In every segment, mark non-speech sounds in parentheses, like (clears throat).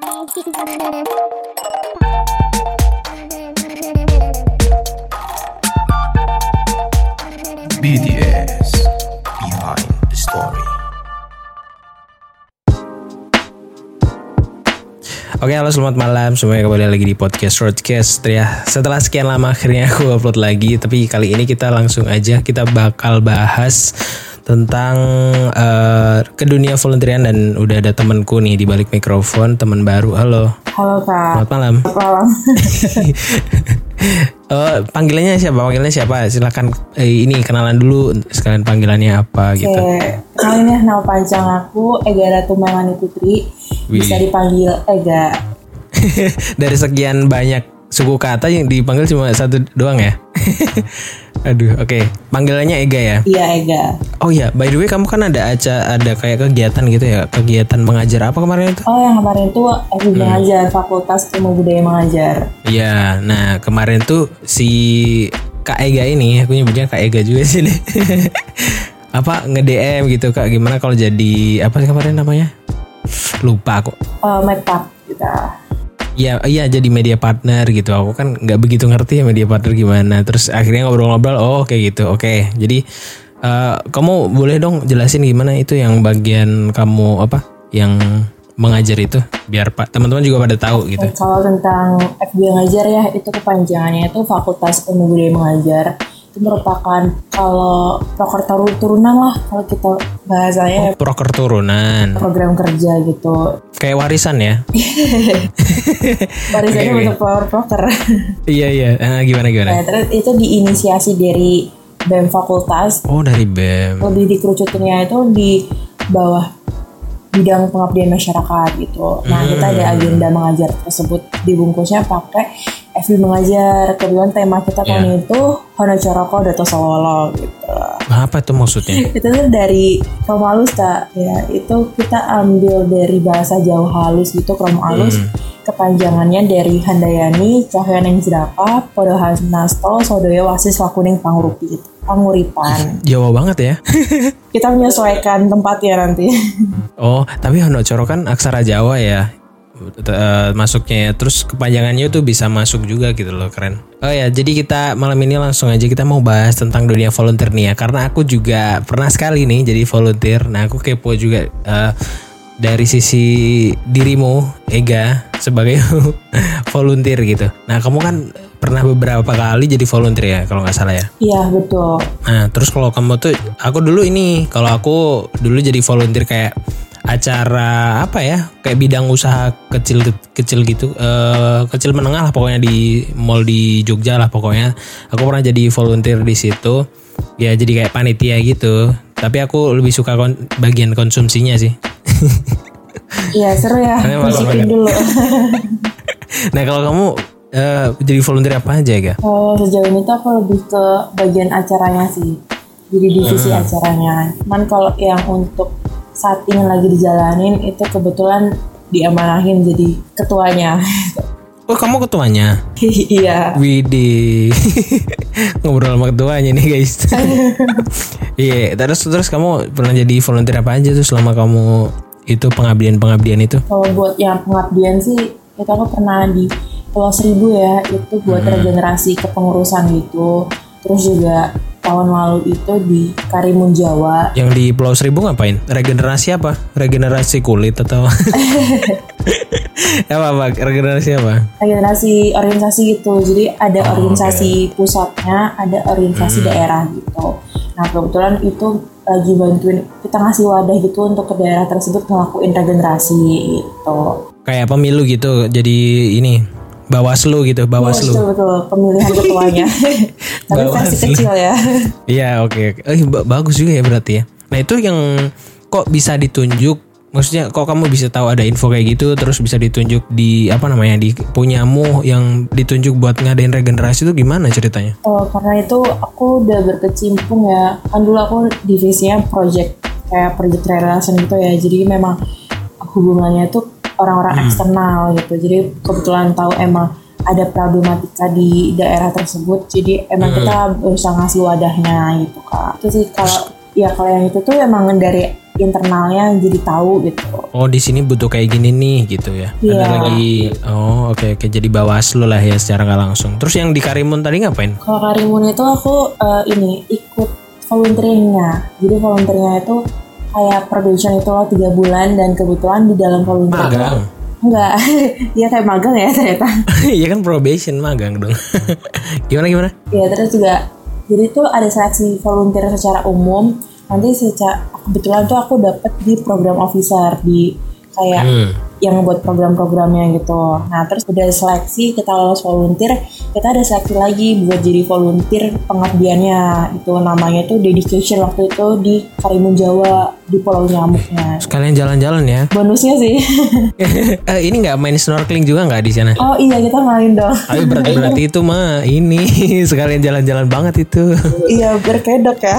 BDS Behind the Story. Oke, halo selamat malam semuanya kembali lagi di podcast Roadcast ya. Setelah sekian lama akhirnya aku upload lagi, tapi kali ini kita langsung aja kita bakal bahas tentang eh, ke dunia volunteeran dan udah ada temanku nih di balik mikrofon, teman baru. Halo. Halo kak. Selamat malam. Malam. (laughs) Oh, panggilannya siapa? Panggilannya siapa? Silakan eh, ini kenalan dulu sekalian panggilannya apa gitu. Oke. Kali ini nama panjang aku Ega Ratu Melani Putri. Bisa Wih. dipanggil Ega. (laughs) Dari sekian banyak suku kata yang dipanggil cuma satu doang ya? (laughs) Aduh, oke. Panggilannya Ega ya? Iya Ega. Oh iya, by the way kamu kan ada aja ada kayak kegiatan gitu ya, kegiatan mengajar apa kemarin itu? Oh yang kemarin itu FB Hmm. mengajar Fakultas Ilmu Budaya Mengajar. Iya, nah kemarin tuh si Kak Ega ini, aku nyebutnya Kak Ega juga sih nih. (laughs) apa nge-DM gitu Kak, gimana kalau jadi apa sih kemarin namanya? Lupa aku. Uh, Medpap kita. Iya, iya jadi media partner gitu. Aku kan nggak begitu ngerti ya media partner gimana. Terus akhirnya ngobrol-ngobrol, oh kayak gitu. Oke, jadi eh, kamu boleh dong jelasin gimana itu yang bagian kamu apa? Yang mengajar itu, biar pak teman-teman juga pada tahu gitu. Eh, Kalau tentang FB mengajar ya itu kepanjangannya itu Fakultas Ilmu Budaya Mengajar. Itu merupakan kalau proker turun- turunan lah kalau kita bahasanya Proker turunan, program kerja gitu. kayak warisan ya? (laughs) Barisannya Oke, oke. untuk power proker. iya iya. Eh, gimana gimana? Nah, terus itu diinisiasi dari BEM Fakultas, Oh dari bem. lebih dikerucutinnya itu di bawah bidang pengabdian masyarakat gitu. Nah, kita ada agenda mengajar tersebut dibungkusnya pakai FB mengajar. Kebetulan tema kita tahun itu Hono Coroko Dato Sawolo gitu. Apa tuh maksudnya? (laughs) itu tuh dari kromo halus kak ya itu kita ambil dari bahasa Jawa halus gitu kromo halus kepanjangannya dari Handayani Cahyoning Jedaka Podo Nasto Sodoyo Wasis Lakuning Pangurupi Panguripan (laughs) Jawa banget ya. kita menyesuaikan tempatnya nanti Oh, tapi Hono Coro kan aksara Jawa ya. Eh, masuknya ya. Terus kepanjangannya tuh bisa masuk juga gitu loh, keren. Oh ya, jadi kita malam ini langsung aja kita mau bahas tentang dunia volunteer nih ya. Karena aku juga pernah sekali nih jadi volunteer. Nah, aku kepo juga eh, dari sisi dirimu, Ega, sebagai (laughs) volunteer gitu. Nah, kamu kan pernah beberapa kali jadi volunteer ya, kalau nggak salah ya. iya betul Nah, terus kalau kamu tuh, aku dulu ini, kalau aku dulu jadi volunteer kayak acara apa ya, kayak bidang usaha kecil kecil gitu, eh, kecil menengah lah pokoknya di mall di Jogja lah pokoknya. Aku pernah jadi volunteer di situ, ya jadi kayak panitia gitu. Tapi aku lebih suka kon- bagian konsumsinya sih. (laughs) iya seru ya ada. dulu (laughs) nah kalau kamu eh, jadi volunteer apa aja ya? Kalau sejauh ini tuh aku lebih ke bagian acaranya sih. Jadi divisi acaranya. Cuman kalau yang untuk saat ini lagi dijalanin itu kebetulan diamanahin jadi ketuanya. Oh kamu ketuanya? (laughs) iya. Widih (laughs) ngobrol sama ketuanya nih guys. (laughs) Iya, terus terus kamu pernah jadi volunteer apa aja tuh selama kamu itu pengabdian pengabdian itu? Kalau buat yang pengabdian sih itu aku pernah di Pulau Seribu ya itu buat regenerasi kepengurusan gitu. Terus juga tahun lalu itu di Karimun Jawa Yang di Pulau Seribu ngapain? Regenerasi apa? Regenerasi kulit atau (laughs) apa apa? Regenerasi apa? organisasi organisasi gitu jadi ada organisasi pusatnya ada organisasi daerah gitu nah kebetulan itu lagi bantuin kita ngasih wadah gitu untuk ke daerah tersebut ngelakuin regenerasi gitu Kayak pemilu gitu. Jadi ini Bawaslu gitu, Bawaslu. betul betul pemilihan ketuanya (laughs) tapi versi Bawaslu. kecil ya (laughs) Iya oke. oke. Eh ba- bagus juga ya berarti ya. Nah itu yang kok bisa ditunjuk. Maksudnya kok kamu bisa tahu ada info kayak gitu terus bisa ditunjuk di apa namanya di punyamu yang ditunjuk buat ngadain regenerasi itu gimana ceritanya? Oh, karena itu aku udah berkecimpung ya. Kan dulu aku divisinya project kayak project relation gitu ya. Jadi memang hubungannya itu orang-orang eksternal gitu. Jadi kebetulan tahu emang ada problematika di daerah tersebut. Jadi emang kita berusaha ngasih wadahnya gitu kak. Itu sih kalau ya kalau yang itu tuh emang dari internalnya jadi tahu gitu. Oh di sini butuh kayak gini nih gitu ya. Ada Iya. lagi. Oh oke oke jadi bawaslu lah ya secara nggak langsung. Terus yang di Karimun tadi ngapain? Kalau Karimun itu aku eh, ini ikut volunteeringnya. Jadi volunteernya itu kayak probation itu loh tiga bulan dan kebetulan di dalam volunteer Magang. enggak, (laughs) iya kayak magang ya ternyata. (laughs) Iya kan probation magang dong. (laughs) gimana gimana? Ya terus juga jadi tuh ada seleksi volunteer secara umum. Nanti secara kebetulan tuh aku dapet di program officer di kayak Hmm. Yang buat program-programnya gitu. Nah terus udah seleksi kita lolos volunteer, kita ada seleksi lagi buat jadi volunteer pengabdiannya. Itu namanya tuh dedication waktu itu di Karimun Jawa di Pulau Nyamuknya. Sekalian jalan-jalan ya. Bonusnya sih. (laughs) Eh, ini nggak main snorkeling juga nggak di sana? oh iya kita main dong. Tapi berarti berarti itu mah ini (laughs) sekalian jalan-jalan banget itu. iya berkedok ya.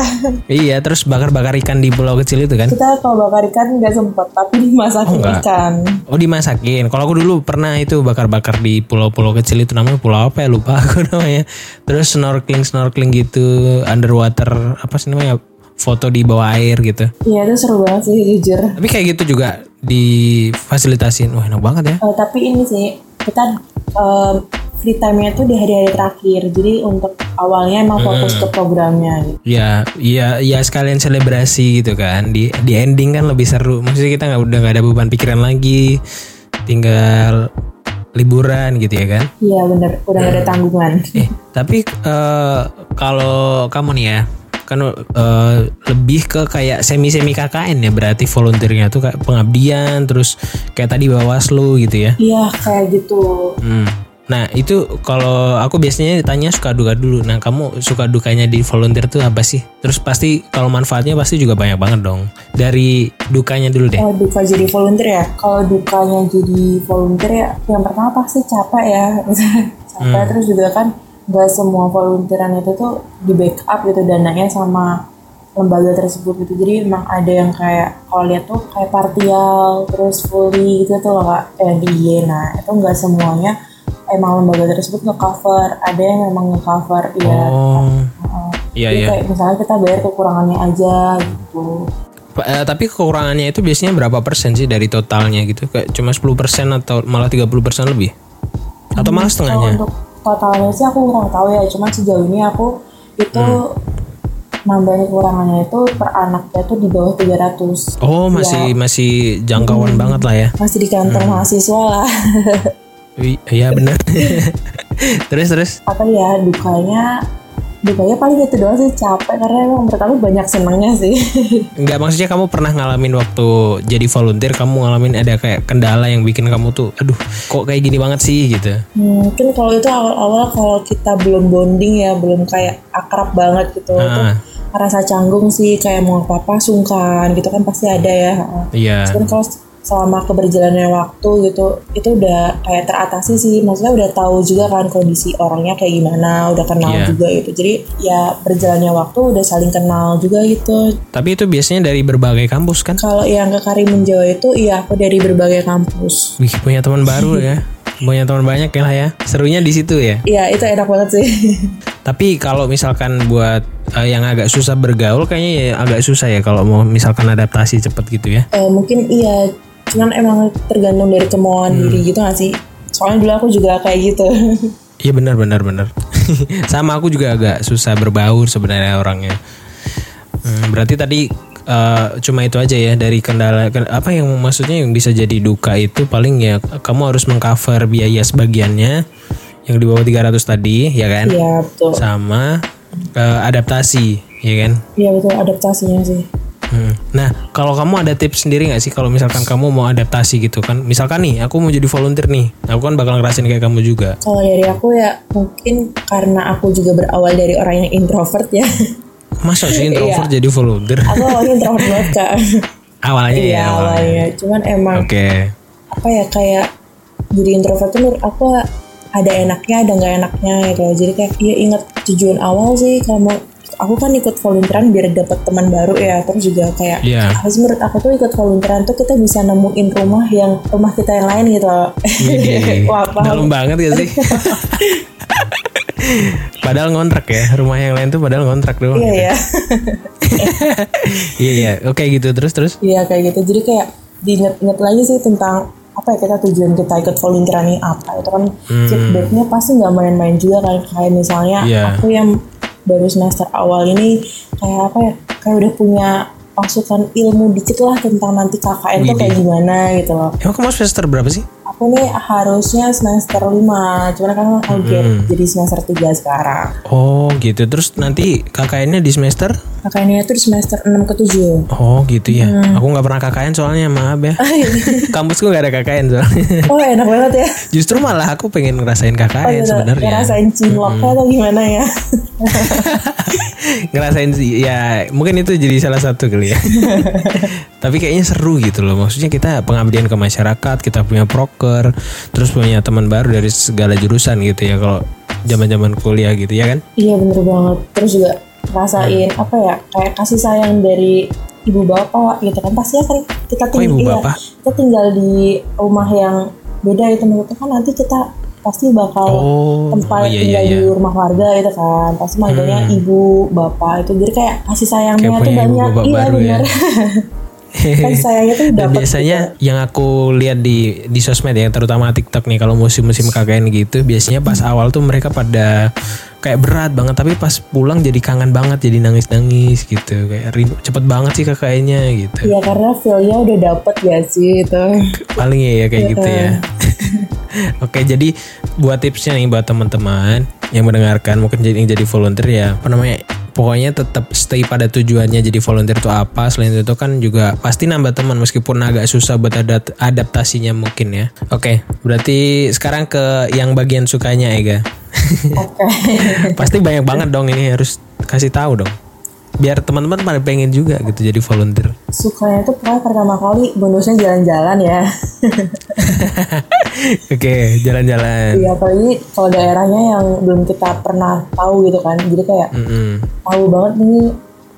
iya, terus bakar-bakar ikan di pulau kecil itu kan? Kita kalau bakar ikan nggak sempet, tapi dimasakin Oh, ikan. Oh dimasakin. Kalau aku dulu pernah itu bakar-bakar di pulau-pulau kecil itu namanya pulau apa ya lupa aku (laughs) namanya. Terus snorkeling snorkeling gitu underwater apa sih namanya foto di bawah air gitu. Iya itu seru banget sih jujur. Tapi kayak gitu juga difasilitasin. Wah enak banget ya. Eh, tapi ini sih kita eh, free time-nya tuh di hari-hari terakhir. Jadi untuk awalnya emang fokus ke programnya gitu. Ya, ya, ya sekalian selebrasi gitu kan. Di di ending kan lebih seru. Maksudnya kita nggak udah nggak ada beban pikiran lagi, tinggal liburan gitu ya kan. Iya bener, udah gak ada tanggungan. Eh, tapi eh, kalau kamu nih ya, kan eh, lebih ke kayak semi-semi KKN ya berarti volunteernya tuh kayak pengabdian terus kayak tadi Bawaslu gitu ya. Iya kayak gitu. Hmm. Nah itu kalau aku biasanya ditanya suka duka dulu. Nah kamu suka dukanya di volunteer tuh apa sih? Terus pasti kalau manfaatnya pasti juga banyak banget dong. Dari dukanya dulu deh. Kalau duka jadi volunteer ya, kalau dukanya jadi volunteer ya, yang pertama pasti capek ya. (laughs) capek terus juga kan gak semua volunteeran itu tuh di backup gitu dananya sama lembaga tersebut gitu. Jadi emang ada yang kayak kalau lihat tuh kayak partial terus fully gitu tuh loh kak yang di. Nah itu nggak semuanya emang lembaga tersebut nge-cover. Ada yang memang nge-cover ya. Oh, Heeh. iya Jadi iya. kayak misalnya kita bayar kekurangannya aja gitu. Eh, tapi kekurangannya itu biasanya berapa persen sih dari totalnya gitu? Kayak cuma 10 persen atau malah 30 persen lebih? Atau malah setengahnya? untuk totalnya sih aku kurang tahu ya, cuma sejauh ini aku itu Hmm. nambahin kekurangannya itu per anaknya tuh di bawah 300. Oh masih masih jangkauan banget lah ya. Masih di kantong Hmm. mahasiswa lah. Iya benar. (laughs) terus terus. Apa ya dukanya dukanya paling itu doang sih capek karena emang menurut aku banyak senangnya sih. (laughs) Enggak maksudnya kamu pernah ngalamin waktu jadi volunteer kamu ngalamin ada kayak kendala yang bikin kamu tuh aduh kok kayak gini banget sih gitu. Mungkin kalau itu awal-awal kalau kita belum bonding ya, belum kayak akrab banget gitu. Itu Ah. rasa canggung sih kayak mau apa-apa sungkan gitu kan pasti ada ya. Iya. Cuman kalau selama keberjalannya waktu gitu itu udah kayak teratasi sih maksudnya udah tahu juga kan kondisi orangnya kayak gimana udah kenal Iya. juga gitu jadi ya berjalannya waktu udah saling kenal juga gitu Tapi itu biasanya dari berbagai kampus kan? kalau yang ke Karimun Jawa itu iya aku dari berbagai kampus Wih punya teman baru (laughs) ya. Punya teman banyak ya lah ya. Serunya di situ ya. iya itu enak banget sih (laughs) Tapi kalau misalkan buat eh, yang agak susah bergaul kayaknya ya agak susah ya kalau mau misalkan adaptasi cepet gitu ya. Eh, mungkin iya cuman emang tergantung dari kemauan Hmm. diri gitu gak sih soalnya dulu aku juga kayak gitu Iya benar benar benar. (laughs) Sama aku juga agak susah berbaur sebenarnya orangnya. Hmm, berarti tadi eh, cuma itu aja ya dari kendala ken- apa yang maksudnya yang bisa jadi duka itu paling ya kamu harus mengcover biaya sebagiannya yang di bawah 300 tadi ya kan? iya betul Sama eh, adaptasi ya kan? iya betul adaptasinya sih Hmm. Nah, kalau kamu ada tips sendiri nggak sih kalau misalkan kamu mau adaptasi gitu kan? Misalkan nih, aku mau jadi volunteer nih, aku kan bakal ngerasain kayak kamu juga. Kalau dari aku ya mungkin karena aku juga berawal dari orang yang introvert ya. Masa sih introvert Iya. jadi volunteer? aku awalnya introvert banget kak. Awalnya ya. Iya awalnya. awalnya. Cuman emang Oke. apa ya kayak jadi introvert tuh menurut aku ada enaknya ada nggak enaknya gitu. Jadi kayak ya inget tujuan awal sih kalau mau aku kan ikut volunteeran biar dapat teman baru ya. Terus juga kayak Iya. apa sih menurut aku tuh ikut volunteeran tuh kita bisa nemuin rumah yang rumah kita yang lain gitu. Loh. (laughs) Wah, paham. Dalam banget gak sih? (laughs) padahal ngontrak ya rumah yang lain tuh padahal ngontrak doang iya ya iya. Iya oke gitu. Terus terus? Iya kayak gitu. Jadi kayak diinget-inget lagi sih tentang apa ya kita tujuan kita ikut volunteer ini apa. Itu kan feedbacknya pasti nggak main-main juga kan. Kayak misalnya Iya. aku yang baru semester awal ini kayak apa ya kayak udah punya pasukan ilmu dikit lah tentang nanti KKN tuh kayak gimana gitu loh. Emang kamu semester berapa sih aku nih harusnya semester 5 cuman kan aku gap jadi semester 3 sekarang. Oh gitu. Terus nanti KKN-nya di semester? KKN-nya tuh di semester 6 ke 7 oh gitu ya. Aku nggak pernah KKN soalnya maaf ya. (laughs) Kampusku nggak ada KKN soalnya. Oh enak banget ya. Justru malah aku pengen ngerasain KKN gitu. sebenarnya. ngerasain cinloknya atau gimana ya? (laughs) Ngerasain sih ya mungkin itu jadi salah satu kali ya. (laughs) Tapi kayaknya seru gitu loh. Maksudnya kita pengabdian ke masyarakat kita punya proker terus punya teman baru dari segala jurusan gitu ya kalau zaman zaman kuliah gitu ya kan Iya bener banget. Terus juga rasain apa ya kayak kasih sayang dari ibu bapak gitu kan pasti kan kita ibu iya, bapak? kita tinggal di rumah yang beda itu menurutku kan nanti kita pasti bakal Oh, tempat oh iya, tinggal iya, di iya. Hmm. rumah warga gitu kan pasti manggilnya ibu bapak itu jadi kayak kasih sayangnya Kayak tuh ibu banyak bapak iya baru ya. (laughs) kasih (laughs) sayangnya tuh dapat biasanya yang aku lihat di di sosmed ya terutama TikTok nih kalau musim-musim KKN gitu biasanya pas awal tuh mereka pada kayak berat banget tapi pas pulang jadi kangen banget jadi nangis-nangis gitu. Kayak rindu cepet banget sih KKN-nya gitu. Iya karena feel-nya udah dapet ya sih itu. Paling ya, ya kayak gitu ya. (laughs) Oke jadi buat tipsnya nih buat teman-teman yang mendengarkan mungkin jadi jadi volunteer ya apa namanya pokoknya tetap stay pada tujuannya jadi volunteer itu apa. Selain itu kan juga pasti nambah teman meskipun agak susah buat adat- adaptasinya mungkin ya. Oke berarti sekarang ke yang bagian sukanya Ega. Oke. (laughs) Pasti banyak banget dong ini harus kasih tahu dong. Biar teman-teman pada pengen juga gitu jadi volunteer Sukanya tuh pokoknya pertama kali bonusnya jalan-jalan ya (laughs) oke jalan-jalan Iya apalagi kalau daerahnya yang belum kita pernah tahu gitu kan Jadi kayak Mm-mm. tahu banget nih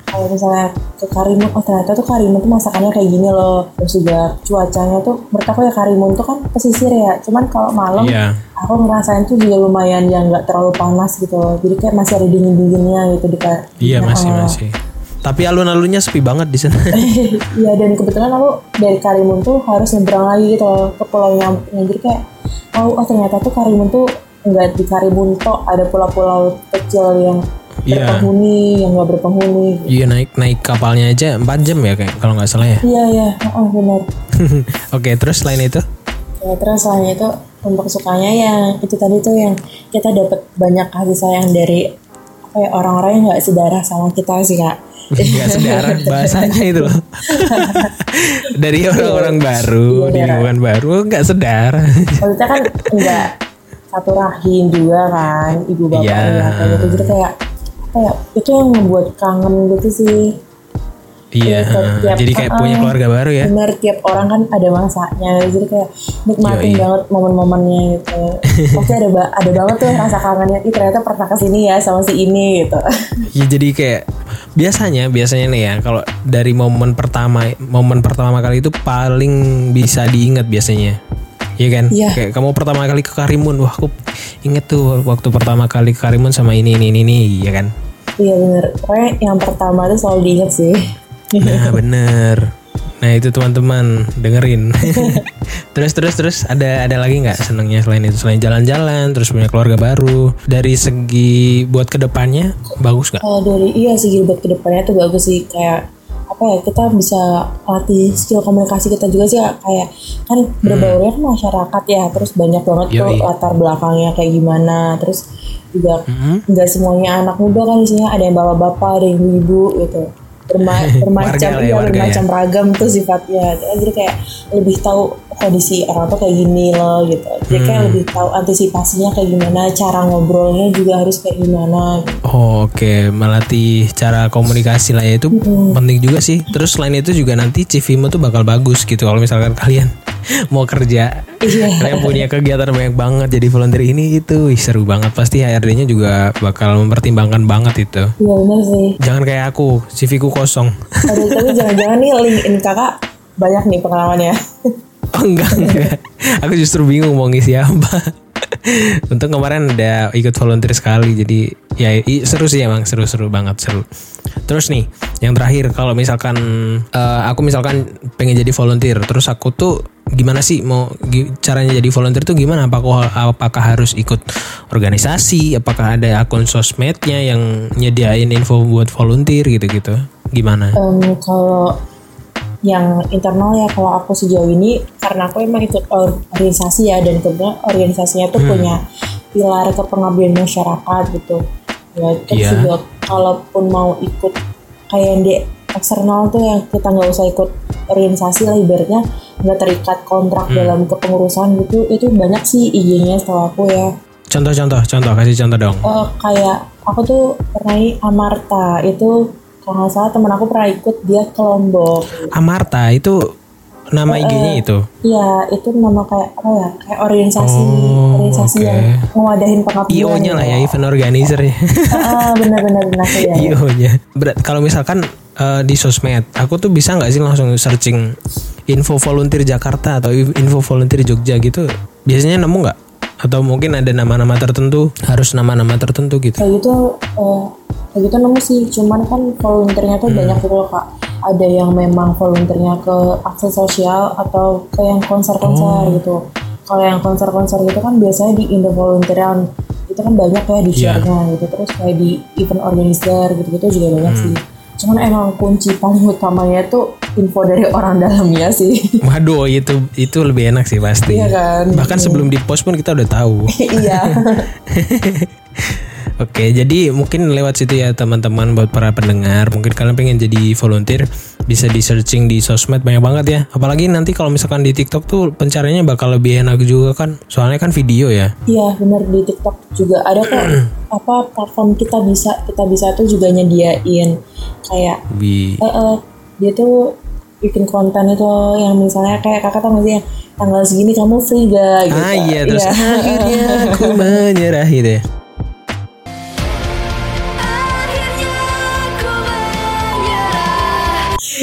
kalau misalnya ke Karimun, oh ternyata tuh Karimun tuh masakannya kayak gini loh Terus juga cuacanya tuh menurut aku ya Karimun tuh kan pesisir ya Cuman kalau malam Iya. aku ngerasain tuh juga lumayan yang nggak terlalu panas gitu loh Jadi kayak masih ada dingin-dinginnya gitu di Iya masih Heeh. masih. Tapi alun-alunnya sepi banget di sana. (laughs) Iya dan kebetulan aku dari Karimun tuh harus nyebrang lagi gitu loh ke pulau Nyamping jadi kayak oh, oh ternyata tuh Karimun tuh nggak di Karimun tok ada pulau-pulau kecil yang Iya. berpenghuni yang nggak berpenghuni Iya naik naik kapalnya aja 4 jam ya kayak kalau nggak salah ya. iya iya oh, benar (laughs) Oke terus selain itu? ya, terus selain itu untuk sukanya yang itu tadi tuh yang kita dapat banyak kasih sayang dari apa ya orang-orang yang nggak sedarah sama kita sih kak Nggak (laughs) sedarah bahasanya itu loh. (laughs) Dari orang-orang baru di Iya. lingkungan baru nggak sedarah. maksudnya kan enggak satu rahim juga kan ibu bapak Iya. ya kayak gitu jadi kayak ya itu yang membuat kangen gitu sih Iya. Tiap- Jadi kayak ah, punya keluarga baru ya. bener tiap orang kan ada masanya jadi kayak nikmatin Yoi. banget momen-momennya gitu (laughs) pasti ada ba- ada banget tuh rasa kangennya ih ternyata pernah ke sini ya sama si ini gitu Ya jadi kayak biasanya biasanya nih ya kalau dari momen pertama momen pertama kali itu paling bisa diingat biasanya. Iya kan? Iya. Kayak kamu pertama kali ke Karimun, wah aku inget tuh waktu pertama kali ke Karimun sama ini ini ini, ini ya kan? iya bener pokoknya yang pertama tuh selalu diinget sih Nah bener. Nah itu teman-teman dengerin. (laughs) terus terus terus ada ada lagi nggak senengnya selain itu selain jalan-jalan terus punya keluarga baru dari segi buat ke depannya bagus nggak? kalau dari iya sih buat ke depannya tuh bagus sih kayak apa ya kita bisa latih skill komunikasi kita juga sih kayak kan berbaurnya kan masyarakat ya terus banyak banget tuh Yoi. latar belakangnya kayak gimana terus juga Mhm. nggak semuanya anak muda kan isinya ada yang bapak-bapak ada yang ibu-ibu gitu Berma- (laughs) bermacam Warga ya, iya, warga bermacam ragam tuh sifatnya. Jadi kayak lebih tahu kondisi orang tuh kayak gini loh gitu. Jadi kayak Hmm. lebih tahu antisipasinya kayak gimana cara ngobrolnya juga harus kayak gimana. Gitu. Oh, Oke, melatih cara komunikasi lah ya. Itu penting juga sih. Terus selain itu juga nanti CV-mu tuh bakal bagus gitu kalau misalkan kalian mau kerja. Iya. Kalian punya kegiatan banyak banget jadi volunteer ini itu Ih, seru banget pasti HRD-nya juga bakal mempertimbangkan banget itu. Iya bener sih. Jangan kayak aku, CV-ku kosong. Aduh, tapi jangan-jangan nih LinkedIn kakak banyak nih pengalamannya. Oh (laughs) enggak, enggak. Aku justru bingung mau ngisi apa. Untuk kemarin ada ikut volunteer sekali jadi ya seru sih emang seru-seru banget seru. Terus nih yang terakhir kalau misalkan eh, aku misalkan pengen jadi volunteer terus aku tuh gimana sih mau caranya jadi volunteer tuh gimana? Apakah apakah harus ikut organisasi? Apakah ada akun sosmednya yang nyediain info buat volunteer gitu-gitu? Gimana? Em, kalau yang internal ya kalau aku sejauh ini karena aku emang ikut or- organisasi ya dan kebetulan organisasinya tuh punya pilar kepengabdian masyarakat gitu. Ya terus Iya. juga kalaupun mau ikut kayak yang di eksternal tuh yang kita nggak usah ikut organisasi lah ibaratnya nggak terikat kontrak dalam kepengurusan gitu itu banyak sih IG-nya setahu aku ya. Contoh-contoh contoh kasih contoh dong. Eh, kayak aku tuh pernah Amarta itu kalau nggak salah temen aku pernah ikut dia ke Lombok Amarta itu nama IG-nya itu Iya, itu nama kayak apa ya? Kayak organisasi, Oh, organisasi oke. yang ngewadahin pengabdian. IO-nya lah ya event organizer ya Ah, benar-benar benar ya. (laughs) IO-nya berat kalau misalkan eh, di sosmed aku tuh bisa nggak sih langsung searching info volunteer Jakarta atau info volunteer Jogja gitu biasanya nemu nggak atau mungkin ada nama-nama tertentu harus nama-nama tertentu gitu Kayak gitu, eh, kayak gitu nemu sih. Cuman kan volunteernya tuh banyak gitu loh kak. Ada yang memang volunteernya ke akses sosial atau ke yang konser-konser gitu. Kalau yang konser-konser gitu kan biasanya di Indo Volunteeran itu kan banyak ya di share-nya gitu. Terus kayak di event organizer gitu-gitu juga banyak sih. Cuman emang kunci paling utamanya tuh info dari orang dalamnya sih. (laughs) Waduh itu itu lebih enak sih pasti. Iya kan? Bahkan sebelum di post pun kita udah tahu. (laughs) iya. (laughs) Oke, jadi mungkin lewat situ ya teman-teman buat para pendengar. Mungkin kalian pengen jadi volunteer bisa di searching di sosmed banyak banget ya. Apalagi nanti kalau misalkan di TikTok tuh pencariannya bakal lebih enak juga kan. Soalnya kan video ya. Iya benar di TikTok juga ada kok (clears throat) apa platform kita bisa kita bisa tuh juga nyediain kayak Lebih eh eh, dia tuh bikin konten itu yang misalnya kayak kakak tau gak sih yang tanggal segini kamu free gak gitu. Ah iya terus akhirnya aku (laughs) menyerah gitu ya.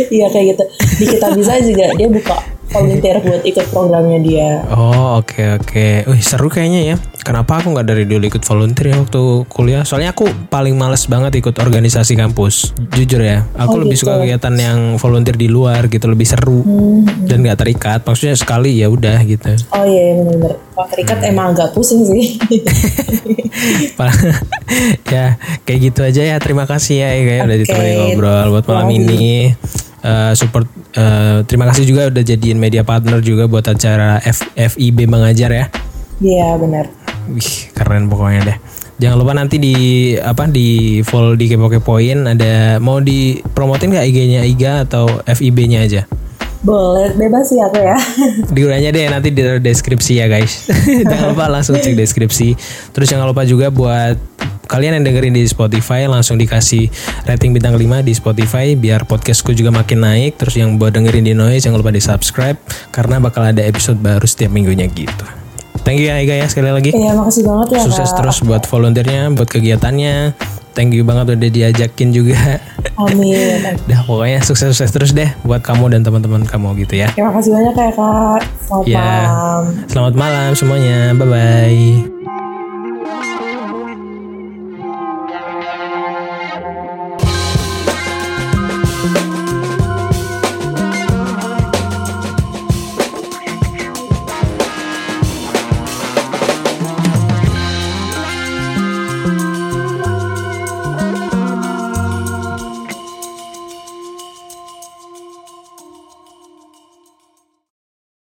Iya kayak gitu. Di kita bisa juga dia buka volunteer buat ikut programnya dia. Oh oke oke, Wih seru kayaknya ya. Kenapa aku nggak dari dulu ikut volunteer ya waktu kuliah? Soalnya aku paling males banget ikut organisasi kampus. Jujur ya, aku Oh, lebih gitu. suka kegiatan yang volunteer di luar gitu, lebih seru Hmm, dan nggak terikat. Maksudnya sekali ya udah gitu. Oh iya benar-benar. Kalau terikat emang agak pusing sih. (laughs) Ya kayak gitu aja ya. Terima kasih ya ya udah Oke. ditemenin ngobrol buat malam kasih. ini. Eh, support eh, terima kasih juga udah jadiin media partner juga buat acara F, FIB mengajar ya. Iya benar. Wih, keren pokoknya deh. Jangan lupa nanti di apa di follow di kepo-kepoin ada mau dipromotin nggak IG-nya Iga atau FIB-nya aja? Boleh bebas sih aku ya. (laughs) Diurainya deh nanti di deskripsi ya guys. (laughs) jangan lupa langsung cek deskripsi. Terus jangan lupa juga buat kalian yang dengerin di Spotify langsung dikasih rating bintang 5 di Spotify biar podcastku juga makin naik. Terus yang buat dengerin di Noise jangan lupa di subscribe karena bakal ada episode baru setiap minggunya gitu. Thank you ya Iga ya sekali lagi. Iya makasih banget ya Sukses Kak. terus buat volunteernya, buat kegiatannya. Thank you banget udah diajakin juga. Amin. (laughs) Dah pokoknya sukses-sukses terus deh buat kamu dan teman-teman kamu gitu ya. Terima kasih banyak ya kak. Selamat Ya. malam. Selamat malam semuanya. Bye bye.